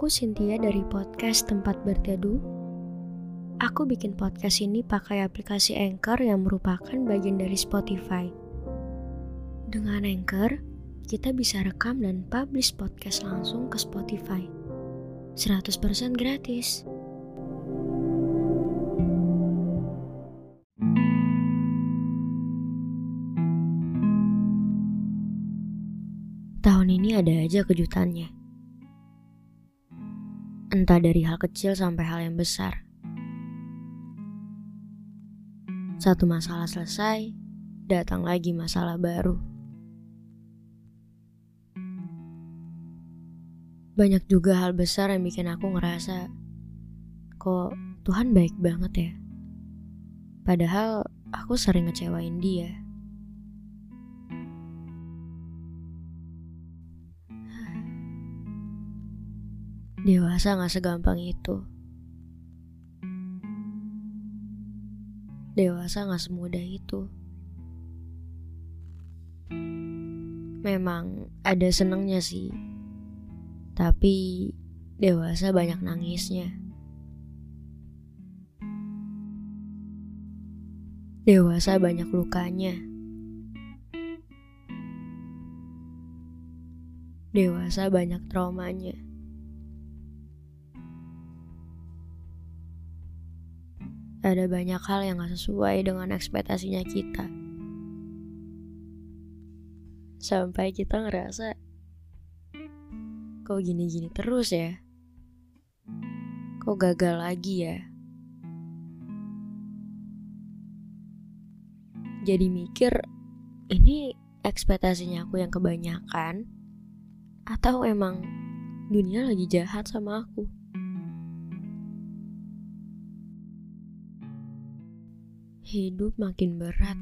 Aku Cynthia dari podcast Tempat Berteduh. Aku bikin podcast ini pakai aplikasi Anchor yang merupakan bagian dari Spotify. Dengan Anchor, kita bisa rekam dan publish podcast langsung ke Spotify. 100% gratis. Tahun ini ada aja kejutannya. Entah dari hal kecil sampai hal yang besar. Satu masalah selesai, datang lagi masalah baru. Banyak juga hal besar yang bikin aku ngerasa, kok Tuhan baik banget ya. Padahal aku sering ngecewain dia. Dewasa gak segampang itu. Dewasa gak semudah itu. Memang ada senengnya sih. Tapi dewasa banyak nangisnya. Dewasa banyak lukanya. Dewasa banyak traumanya. Ada banyak hal yang gak sesuai dengan ekspektasinya kita. Sampai kita ngerasa, kok gini-gini terus ya? Kok gagal lagi ya? Jadi mikir, ini ekspektasinya aku yang kebanyakan, atau emang dunia lagi jahat sama aku? Hidup makin berat.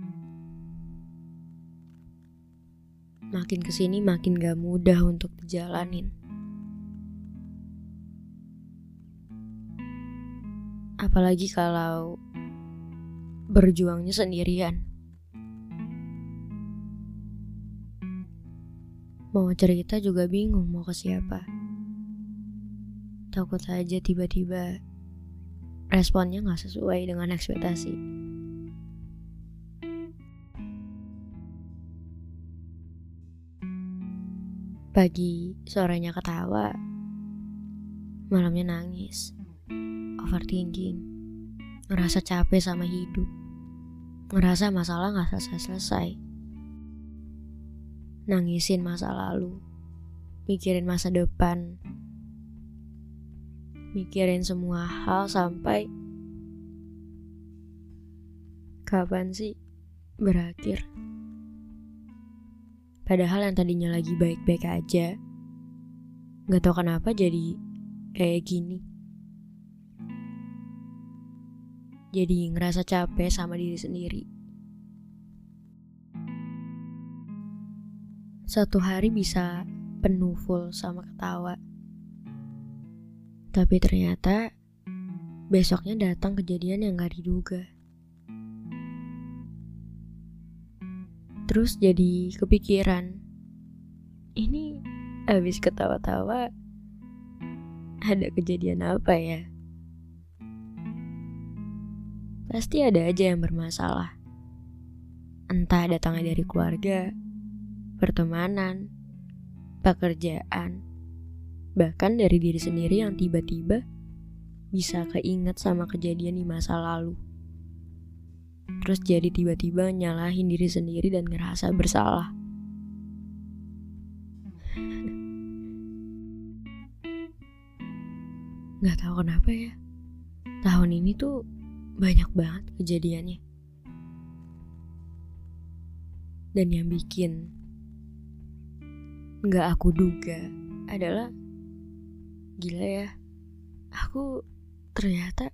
Makin ke sini makin gak mudah untuk dijalanin. Apalagi kalau berjuangnya sendirian. Mau cerita juga bingung mau ke siapa. Takut aja tiba-tiba responnya gak sesuai dengan ekspektasi. Pagi sorenya ketawa, malamnya nangis, overthinking, ngerasa capek sama hidup, ngerasa masalah gak selesai-selesai. Nangisin masa lalu, mikirin masa depan, mikirin semua hal sampai kapan sih berakhir. Padahal yang tadinya lagi baik-baik aja. Gak tau kenapa jadi kayak gini. Jadi ngerasa capek sama diri sendiri. Satu hari bisa penuh full sama ketawa. Tapi ternyata besoknya datang kejadian yang gak diduga. Terus jadi kepikiran, ini habis ketawa-tawa ada kejadian apa ya? Pasti ada aja yang bermasalah. Entah datangnya dari keluarga, pertemanan, pekerjaan, bahkan dari diri sendiri yang tiba-tiba bisa keinget sama kejadian di masa lalu terus jadi tiba-tiba nyalahin diri sendiri dan ngerasa bersalah. Gak tahu kenapa ya, tahun ini tuh banyak banget kejadiannya. Dan yang bikin gak aku duga adalah gila ya, aku ternyata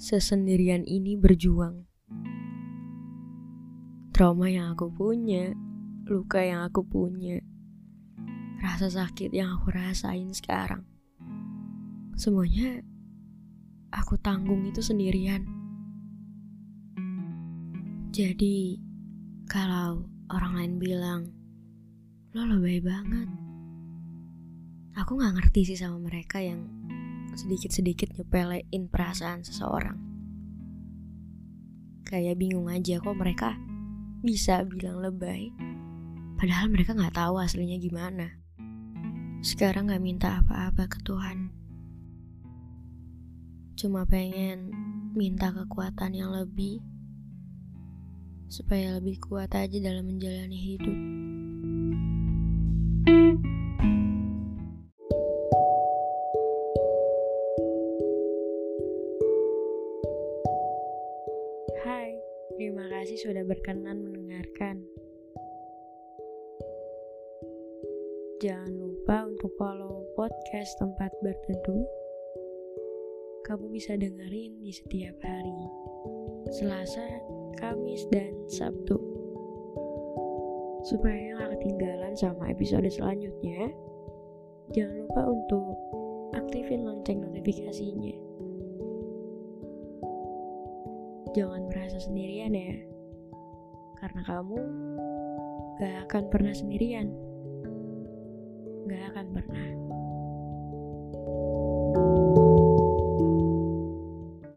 sesendirian ini berjuang. Trauma yang aku punya, luka yang aku punya, rasa sakit yang aku rasain sekarang. Semuanya aku tanggung itu sendirian. Jadi, kalau orang lain bilang, lo lebay banget. aku gak ngerti sih sama mereka yang sedikit-sedikit nyepelein perasaan seseorang. Kayak bingung aja kok mereka bisa bilang lebay, padahal mereka gak tahu aslinya gimana. Sekarang gak minta apa-apa ke Tuhan. Cuma pengen minta kekuatan yang lebih supaya lebih kuat aja dalam menjalani hidup. Kasih sudah berkenan mendengarkan. Jangan lupa untuk follow podcast tempat berteduh kamu bisa dengerin di setiap hari, Selasa, Kamis, dan Sabtu. Supaya gak ketinggalan sama episode selanjutnya, jangan lupa untuk aktifin lonceng notifikasinya. Jangan merasa sendirian ya, karena kamu gak akan pernah sendirian. Gak akan pernah.